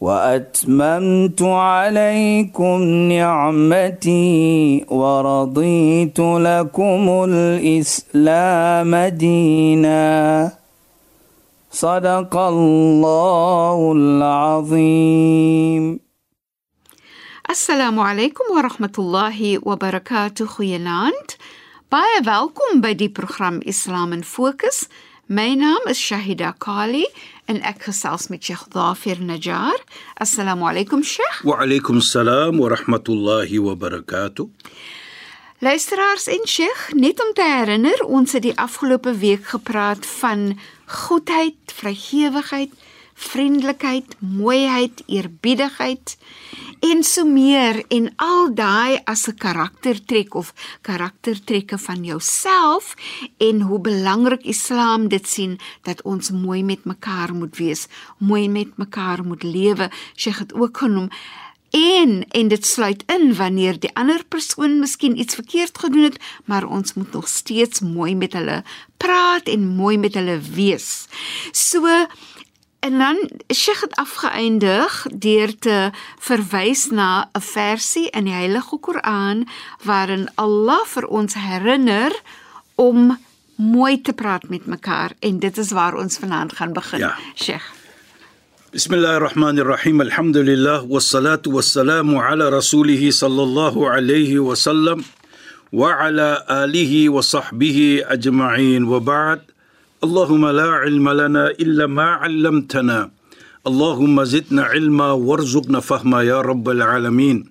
وأتممت عليكم نعمتي ورضيت لكم الإسلام دينا. صدق الله العظيم. السلام عليكم ورحمة الله وبركاته خيانات بايا فالكم بدي برنامج إسلام فوكس My name is Shahida Kali en ek gesels met Sheikh Dafir Najjar. Assalamu alaykum Sheikh. Wa alaykum assalam wa rahmatullahi wa barakatuh. Luisteraars en Sheikh, net om te herinner, ons het die afgelope week gepraat van goedheid, vrygewigheid, vriendelikheid, mooiheid, eerbiedigheid en so meer en al daai as 'n karaktertrek of karaktertrekke van jouself en hoe belangrik Islam dit sien dat ons mooi met mekaar moet wees, mooi met mekaar moet lewe. Sy het ook genoem en en dit sluit in wanneer die ander persoon miskien iets verkeerd gedoen het, maar ons moet nog steeds mooi met hulle praat en mooi met hulle wees. So En dan Sheikh het afgeëindig deur te verwys na 'n versie in die Heilige Koran waarin Allah vir ons herinner om mooi te praat met mekaar en dit is waar ons vanaand gaan begin. Ja. Sheikh. Bismillahirrahmanirrahim. Alhamdulillah wassalatu wassalamu ala rasulih sallallahu alayhi wa sallam wa ala alihi wa sahbihi ajma'in wa ba'd. اللهم لا علم لنا إلا ما علمتنا. اللهم زدنا علما وارزقنا فهما يا رب العالمين.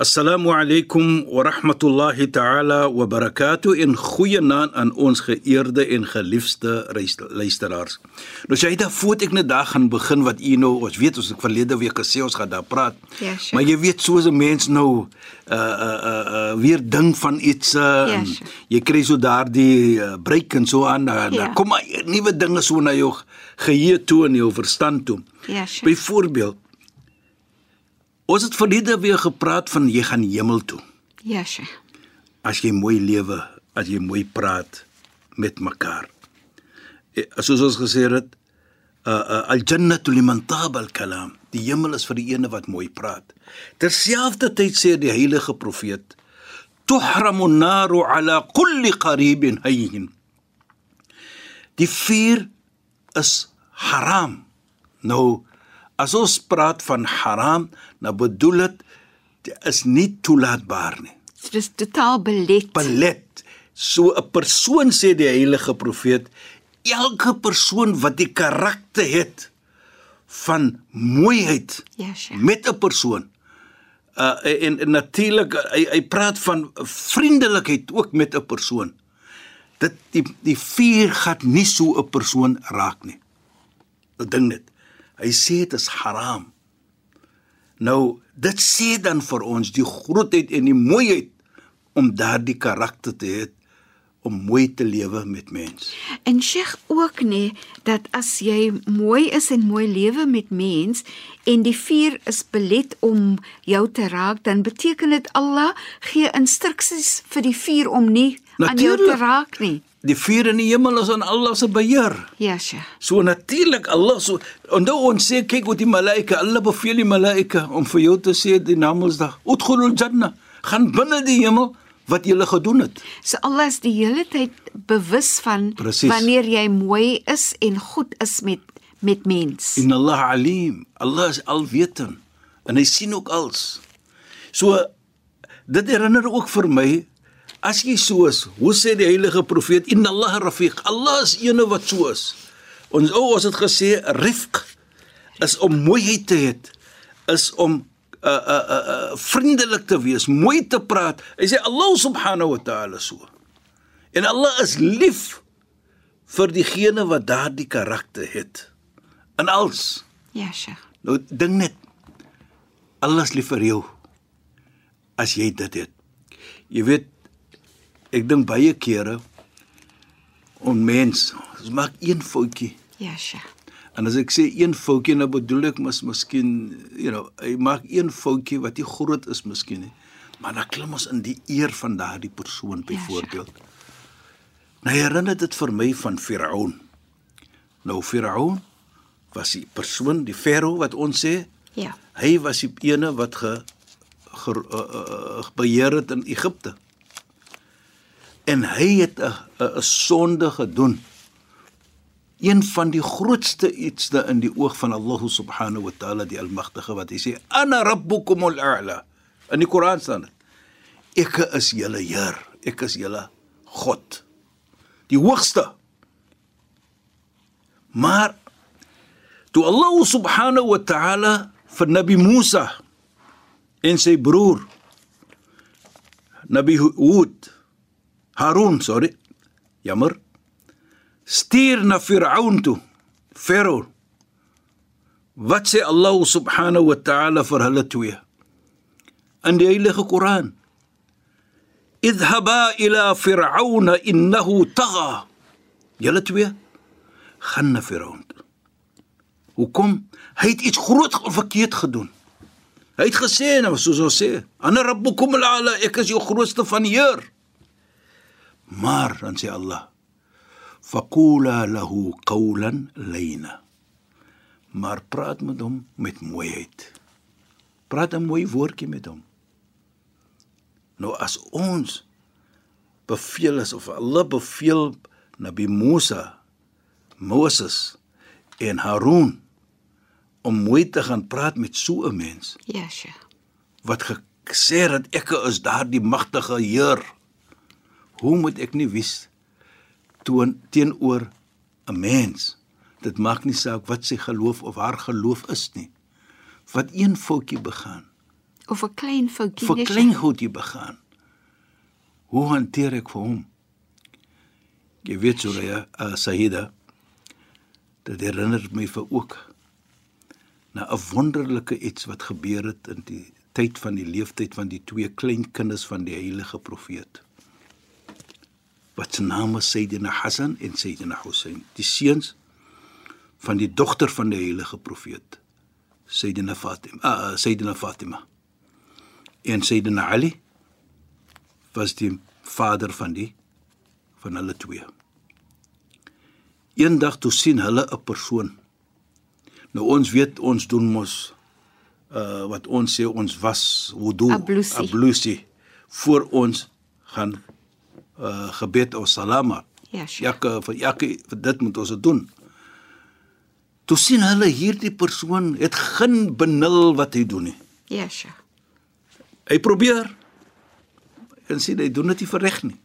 Assalamu alaykum wa rahmatullahi ta'ala wa barakatuh in goeie naam aan ons geëerde en geliefde luisteraars. Nou dan voet ek net daar gaan begin wat u nou ons weet ons het verlede week gesê ons gaan daar praat. Ja, sure. maar jy weet soos 'n mens nou uh uh uh, uh weer ding van iets uh, Ja, en sure. jy kry so daardie uh, breek en so aan uh, Ja. ja. kom maar nuwe dinge so na jou geheue toe en jou verstand toe. Ja, sure. Byvoorbeeld Ons het verlede weer gepraat van jy gaan hemel toe Ja, Sheikh. as jy mooi lewe, as jy mooi praat met mekaar. Eh, Soos ons gesê het, uh, uh, al-jannatu liman taba al-kalam. Die hemel is vir die ene wat mooi praat. Terselfdertyd sê die heilige profeet, tuhramu an-naru ala kulli qaribin hayyin. Die vuur is haram. Nou as ons praat van haram, nou bedoel dit dit is nie toelaatbaar nie Dit is totaal belet. belet. So 'n persoon sê die heilige profeet, elke persoon wat die karakter het van mooiheid Ja, Sheikh. met 'n persoon uh en, en natuurlik hy hy praat van vriendelikheid ook met 'n persoon. Dit die die vuur gaan nie so 'n persoon raak nie. Dat ding net. Hy sê dit is haram. Nou, dit sê dan vir ons die grootheid en die mooiheid om daardie karakter te hê om mooi te lewe met mens. En Sheikh ook nê dat as jy mooi is en mooi lewe met mens en die vuur is belet om jou te raak, dan beteken dit Allah gee instruksies vir die vuur om nie aan jou te Natuurlijk. raak nie. Die vuur in die hemel is aan Allah se beheer. Ja, Sheikh. So natuurlik Allah so en nou ons sê kyk hoe die malaika, Allah beveel die malaika om vir jou te sê die namedsdag, "Udkhulul janna." Gaan binne die hemel wat jy gedoen het. So Allah is die hele tyd bewus van Presies. wanneer jy mooi is en goed is met met mens. Inna Allah alim. Allah is alwetend en hy sien ook alles. So dit herinner ook vir my as jy so is, hoe sê die heilige profeet inna Allah rafiq. Allah is eene wat so is. Ons ou ons het gesê rifq is om mooiheid te hê, is om uh uh uh, uh vriendelik te wees, mooi te praat. Hy sê Allah subhanahu wa ta'ala so. En Allah is lief vir diegene wat daardie karakter het. In alles. Ja, Sheikh. Nou ding net Allah is lief vir jou. as jy dit het. Jy weet ek dink baie kere on mens, ons maak een foutjie. Ja, Sheikh. En as ek sê een foutjie, dan bedoel ek mis miskien, you know, hy maak een foutjie wat nie groot is miskien nie. Maar dan klim ons in die eer van daardie persoon byvoorbeeld. Ja, nou herinner dit vir my van Firaun. Nou Firaun was die persoon, die farao wat ons sê, Ja. hy was die ene wat ge, ge uh, uh, beheer het in Egipte. En hy het 'n 'n sonde gedoen. Een van die grootste ietste in die oog van Allah subhanahu wa ta'ala die almagtige wat hy sê ana rabbukumul a'la. In die Koran staan dit. Ek is julle Heer, ek is julle God. Die hoogste. Maar toe Allah subhanahu wa ta'ala vir Nabi Musa en sy broer Nabi Hud Harun, sorry. Jammer. Stuur na Firaun toe. Farao. Wat sê Allah subhanahu wa ta'ala vir hulle twee? In die Heilige Koran. Idhaba ila Firaun innahu tagha. Julle twee gaan na Firaun. toe. Hoekom? Hy het iets groot verkeerd gedoen. Hy het gesê nou soos ons sê, "Ana rabbukum al-ala, ek is jou grootste van die Heer." Maar dan sê Allah, "Faqula lahu qawlan layna." Maar praat met hom met mooiheid. Praat 'n mooi woordjie met hom. Nou as ons beveel is of Allah beveel Nabi Musa, Moses en Harun om mooi te gaan praat met so 'n mens Ja, Sheikh. wat gesê het ek is daardie magtige Heer. Hoe moet ek nie wys toon teenoor 'n mens? Dit maak nie saak wat sy geloof of haar geloof is nie. Wat een foutjie begaan, Of 'n klein foutjie vir klein goedjie begaan. Hoe hanteer ek vir hom? Jy weet so ja, uh, Saida. Dit herinner my vir ook na 'n wonderlike iets wat gebeur het in die tyd van die leeftyd van die twee kleinkinders van die heilige profeet. Wat se name is Sayyidina Hassan en Sayyidina Hussein, die seuns van die dogter van die heilige profeet, Sayyidina Fatima, uh, Sayyidina Fatima. En Sayyidina Ali was die vader van die van hulle twee. Eendag toe sien hulle 'n persoon. Nou ons weet ons doen mos uh wat ons sê ons was wudu Ablusie. ablusie voor ons gaan uh gebed of salama. Ja, Sheikh. Jakke vir jakke vir dit moet ons dit doen. Toe sien hulle hierdie persoon het geen benul wat hy doen nie. Ja, Sheikh. Hy probeer en sien hy doen dit nie reg nie.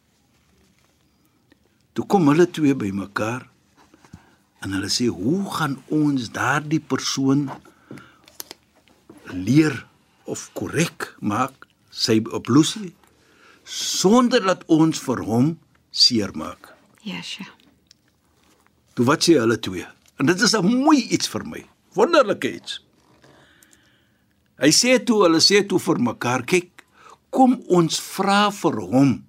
Toe kom hulle twee bymekaar en hulle sê hoe gaan ons daardie persoon leer of korrek maak sy oplossing sonder dat ons vir hom seermaak. Sheikh. Toe wat sê hulle twee? En dit is 'n mooi iets vir my. Wonderlike iets. Hy sê toe hulle sê toe vir mekaar, kyk, kom ons vra vir hom.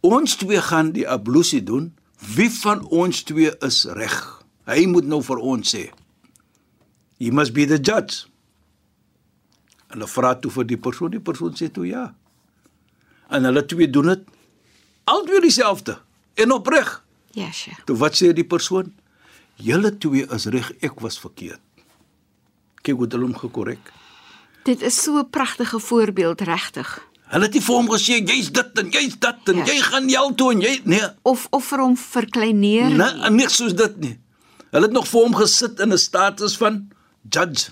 Ons twee gaan die ablusie doen. Wie van ons twee is reg? Hy moet nou vir ons sê. He must be the judge. Hulle vra toe vir die persoon, die persoon sê toe ja. En hulle twee doen dit albei dieselfde en opreg. Ja, Sheikh. Toe wat sê die persoon? Julle twee is reg, ek was verkeerd. Kyk hoe hulle hom gekorrek. Dit is so 'n pragtige voorbeeld regtig. Hulle het nie vir hom gesê jy's dit en jy's dat en Ja. jy gaan hel toe en jy nee, Of of vir hom verkleineer. nee, niks soos dit nie. Hulle het nog vir hom gesit in 'n status van judge.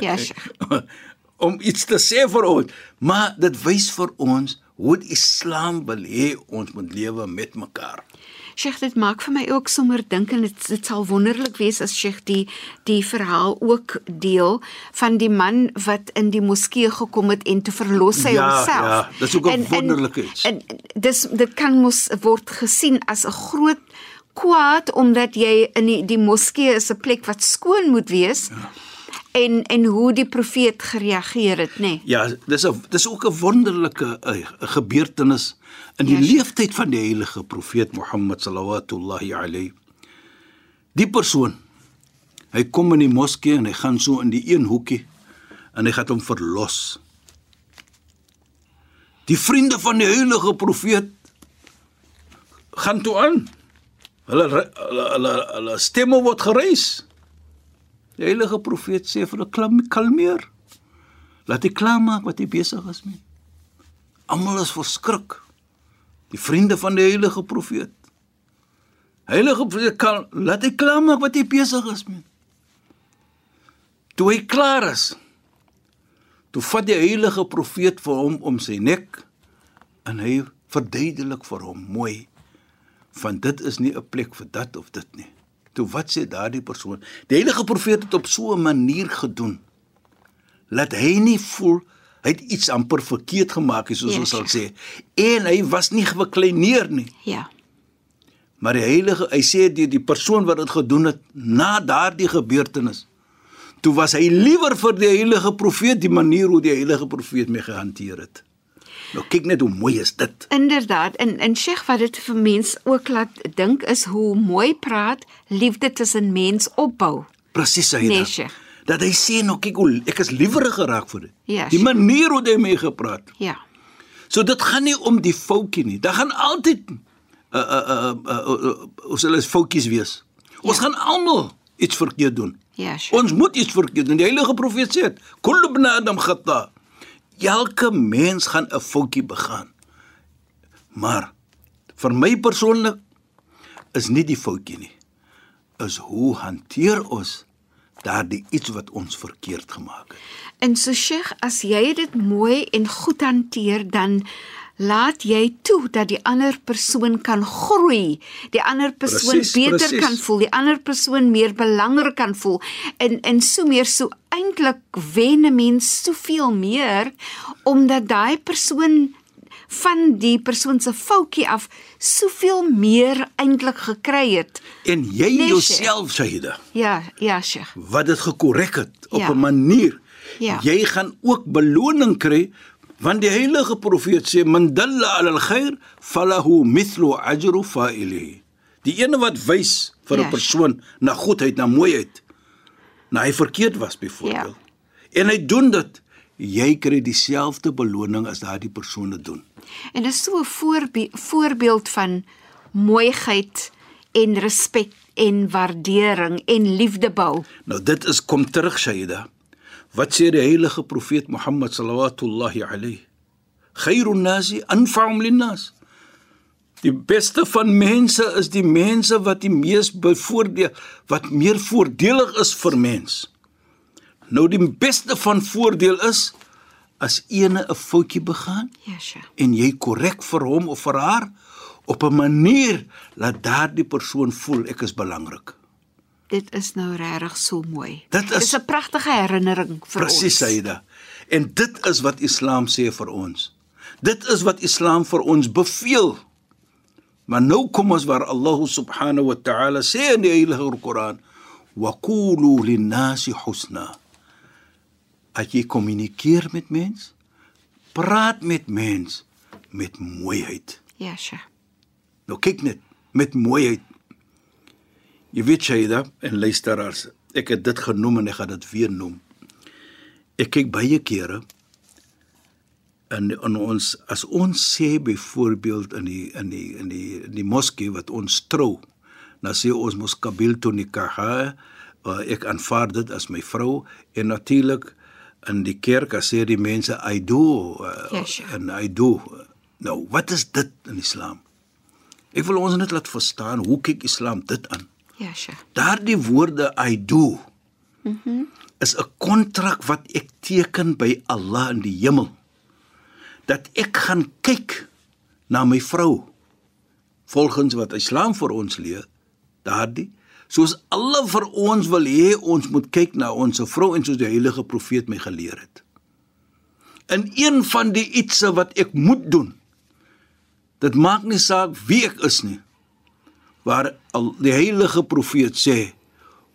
Ja, Sheikh. om iets te sê vir ons, maar dit wys vir ons hoe die Islam wil hê ons moet lewe met mekaar. Sheikh, dit maak vir my ook sommer dink en dit dit sal wonderlik wees as Sheikh die die verhaal ook deel van die man wat in die moskee gekom het en toe verlos hy Ja, homself. ja, dis ook 'n wonderlike iets. En dis dit kan mos word gesien as 'n groot kwaad omdat jy in die, die moskee is 'n plek wat skoon moet wees. Ja. En en hoe die profeet gereageer het, nê? Nee. Ja, dis 'n dis ook 'n wonderlike uh, gebeurtenis in die Ja, ja, leeftyd van die heilige profeet Mohammed sallallahu alayhi. Die persoon hy kom in die moskee en hy gaan so in die een hoekie en hy gaan hom verlos. Die vriende van die heilige profeet gaan toe aan. Hulle hulle hulle, hulle stemme word gereis. Die heilige profeet sê vir klam kalmeer. Laat hy klaar maak wat hy besig is mee. Almal is verskrik. Die vriende van die heilige profeet. Heilige profeet kan laat hy klaar maak wat hy besig is mee. Toe hy klaar is, toe vat die heilige profeet vir hom om sy nek en hy verduidelik vir hom mooi van dit is nie 'n plek vir dat of dit nie. Toe wat sê daardie persoon? Die heilige profeet het op so 'n manier gedoen laat hy nie voel hy het iets amper verkeerd gemaak, soos Ja, ons sal sê. En hy was nie gekleineer nie. Ja. Maar die heilige, hy sê die die persoon wat dit gedoen het na daardie gebeurtenis. Toe was hy liewer vir die heilige profeet die manier hoe die heilige profeet mee gehanteer het. Nou kyk net hoe mooi is dit. Inderdaad, en en Sheikh wat dit vir mens ook laat dink is hoe mooi praat liefde tussen mens opbou. Presies hy Nee, dat. Sheikh. Dat hy sê nou kyk hoe ek is liewer geraak vir dit. Ja, die manier hoe hy mee gepraat. Ja. So dit gaan nie om die foutjie nie. Daar gaan altyd uh uh uh, uh, uh, uh ons hulle is foutjies wees. Ons Ja. gaan almal iets verkeerd doen. Ja, Sheikh. Ons moet iets verkeerd doen. Die heilige profeet sê dit. Kullu ibn adam khata. Elke mens gaan 'n foutjie begaan. Maar vir my persoonlik is nie die foutjie nie. Is hoe hanteer ons daardie iets wat ons verkeerd gemaak het. En so Sheikh, as jy dit mooi en goed hanteer, dan laat jy toe dat die ander persoon kan groei, die ander persoon Presies, beter presies. kan voel, die ander persoon meer belangrik kan voel en en so meer so eintlik wen 'n mens soveel meer omdat daai persoon van die persoon se foutjie af soveel meer eintlik gekry het. En jy Nee, jouself, Shaida, Ja, ja, Sheikh. wat dit gekorrek het op Ja. 'n manier. Ja. Jy gaan ook beloning kry want die heilige profeet sê man dalla ala al-khair falahu mithlu ajru fa'ilihi. Die ene wat wys vir 'n Ja. persoon na goedheid, na mooiheid, na hy verkeerd was byvoorbeeld. Ja. En hy doen dit, jy kry dieselfde beloning as daardie persoon dit doen. En dit is so 'n voorbe voorbeeld van mooiheid en respek en waardering en liefde bou. Nou dit is kom terug Shaida. Wat sê die heilige profeet Mohammed sallallahu alayhi? Khairun nasi anfa'um linnas. Die beste van mense is die mense wat die mees bevoordeel wat meer voordelig is vir mens. Nou die beste van voordeel is as ene 'n foutjie begaan Ja, sja. en jy korrek vir hom of vir haar op 'n manier laat daardie persoon voel ek is belangrik. Dit is nou regtig so mooi. Dit is- 'n pragtige herinnering vir Presies, ons. Saida. En dit is wat Islam sê vir ons. Dit is wat Islam vir ons beveel. Maar nou kom ons waar Allah subhanahu wa ta'ala sê in die Heilige Koran: "Wa qulu lin-nasi husna." As jy kommunikeer met mens, praat met mens met mooiheid. Ja, sja. Nou kyk net met mooiheid. Jy weet Shaida en luisteraars, ek het dit genoem en ek gaan dit weer noem. Ek kyk baie kere en in ons as ons sê byvoorbeeld in die in die in die in die moskee wat ons trou, dan sê ons mos qabiltu nikaha, uh, ek aanvaar dit as my vrou en natuurlik in die kerk as sê die mense I do uh, Ja, sure. en I do. Nou, wat is dit in Islam? Ek wil ons net laat verstaan hoe kyk Islam dit aan. Ja, sja. Daardie woorde I do Mhm. Mm is 'n kontrak wat ek teken by Allah in die hemel. Dat ek gaan kyk na my vrou volgens wat Islam vir ons leer. Daardie soos Allah vir ons wil hê ons moet kyk na ons vrou en soos die heilige profeet my geleer het. In een van die ietsse wat ek moet doen. Dit maak nie saak wie ek is nie. Waar die heilige profeet sê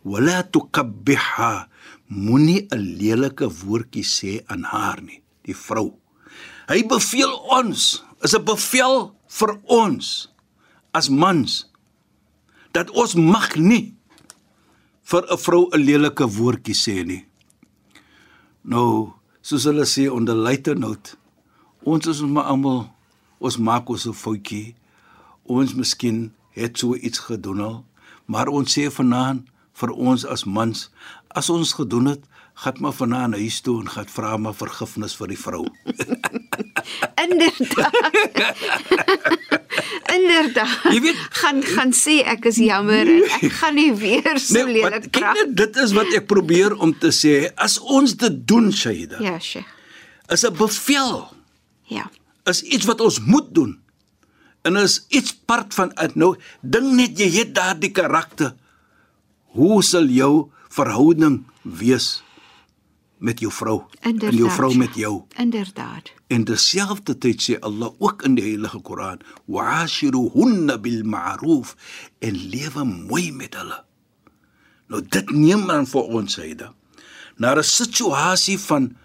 wala tukabbiha moenie 'n lelike woordjie sê aan haar nie, die vrou. Hy beveel ons, is 'n bevel vir ons as mans dat ons mag nie vir 'n vrou 'n lelike woordjie sê nie. Nou, soos hulle sê onder later note, ons is maar almal ons maak ons 'n foutjie. Ons miskien het so iets gedoen al, maar ons sê vanaand vir ons as mans, as ons gedoen het, gaan maar vanaand huis toe en gaan vra maar vergifnis vir die vrou. Inderdaad. Inderdaad. Jy weet- gaan gaan sê ek is jammer en ek gaan nie weer so Nee, lelik kyk praat. net, dit is wat ek probeer om te sê. As ons dit doen, Shaida, Ja, Sheikh. is 'n bevel, Ja. is iets wat ons moet doen. En is iets part van dit. Nou, dink net jy het daardie karakter. Hoe sal jou verhouding wees met jou vrou Inderdaad. en jou vrou met jou? Inderdaad. En terselfdertyd sê Allah ook in die Heilige Koran: "Wa'ashiruhunna bil ma'ruf" en lewe mooi met hulle. Nou dit neem dan vir ons hyde na 'n situasie van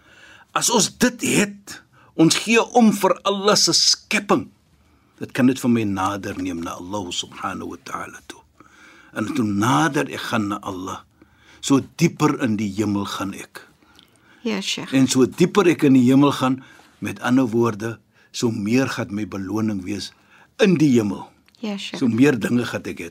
as ons dit het, ons gee om vir Allah se skepping. Dit kan dit vir my nader neem na Allah subhanahu wa ta'ala toe. En toe nader ek gaan na Allah, so dieper in die hemel gaan ek. Ja, Sheikh. En so dieper ek in die hemel gaan, met ander woorde, so meer gaan my beloning wees in die hemel. Ja, Sheikh. So meer dinge gaan ek hê.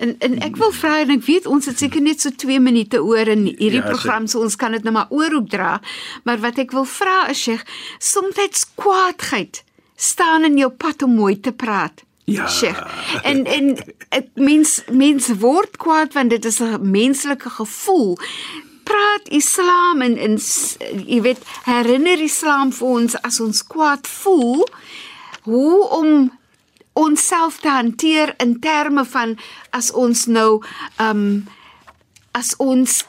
En en ek wil vra en ek weet ons het seker net so 2 minute oor in hierdie Ja, program so ons kan dit nou maar oorop dra. Maar wat ek wil vra is Sheikh, soms kwaadheid staan in jou pad om mooi te praat. Ja. Sheikh. En en ek mens mens word kwaad want dit is 'n menslike gevoel. Praat Islam en en s- jy weet herinner Islam vir ons as ons kwaad voel hoe om onsself te hanteer in terme van as ons nou ehm um, as ons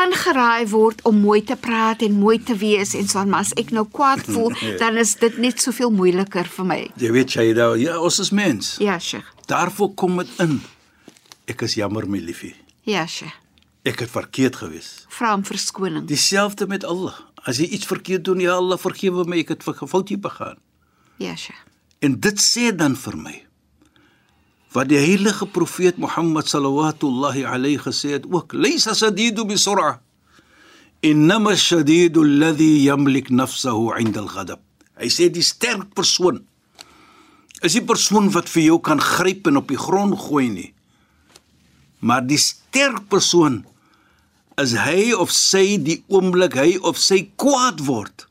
aangeraai word om mooi te praat en mooi te wees en so aan, maar as ek nou kwaad voel, dan is dit net soveel moeiliker vir my. Jy weet jy daar, ja, ons is mens. Ja, Sheikh. Daarvoor kom dit in. Ek is jammer my liefie. Ja, Sheikh. Ek het verkeerd gewees. Vra om verskoning. Dieselfde met Allah. As jy iets verkeerd doen, ja Allah vergewe my, ek het 'n foutjie begaan. Ja, Sheikh. En dit sê dan vir my wat die heilige profeet Mohammed sallallahu alayhi gesê het ook, "Laysa sadidu bi sur'a, innama shadidu alladhi yamlik nafsahu 'inda al-ghadab." Hy sê die sterk persoon is die persoon wat vir jou kan gryp en op die grond gooi nie. Maar die sterk persoon is hy of sy die oomblik hy of sy kwaad word,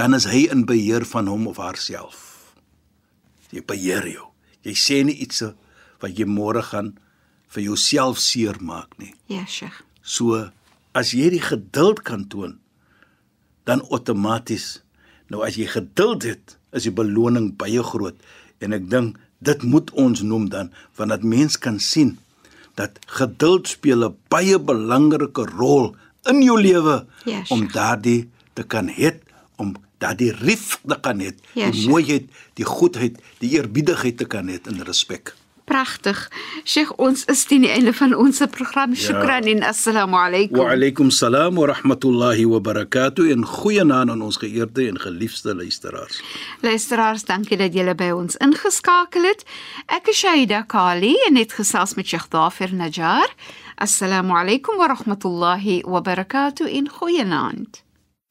dan is hy in beheer van hom of haarself. Jy beheer jou. Jy sê nie iets wat jy môre gaan vir jouself seermaak nie. Ja, Sheikh. So as jy die geduld kan toon, dan outomaties nou as jy geduld het, is die beloning baie groot en ek dink dit moet ons noem dan want dat mens kan sien dat geduld speel 'n baie belangrike rol in jou lewe Ja, om daardie te kan hê om daardie rif te kan hê, Ja, die mooiheid, die goedheid, die eerbiedigheid te kan hê in respek. Pragtig. Sheikh, ons is teen die einde van ons program. Shukran en assalamu alaykum. Wa alaykum salaam wa rahmatullahi wa barakatuh en goeienaand aan ons geëerde en geliefde luisteraars. Luisteraars, dankie dat julle by ons ingeskakel het. Ek is Shaida Kali en het gesels met Sheikh Dafer Najjar. Assalamu alaykum wa rahmatullahi wa barakatuh in goeienaand.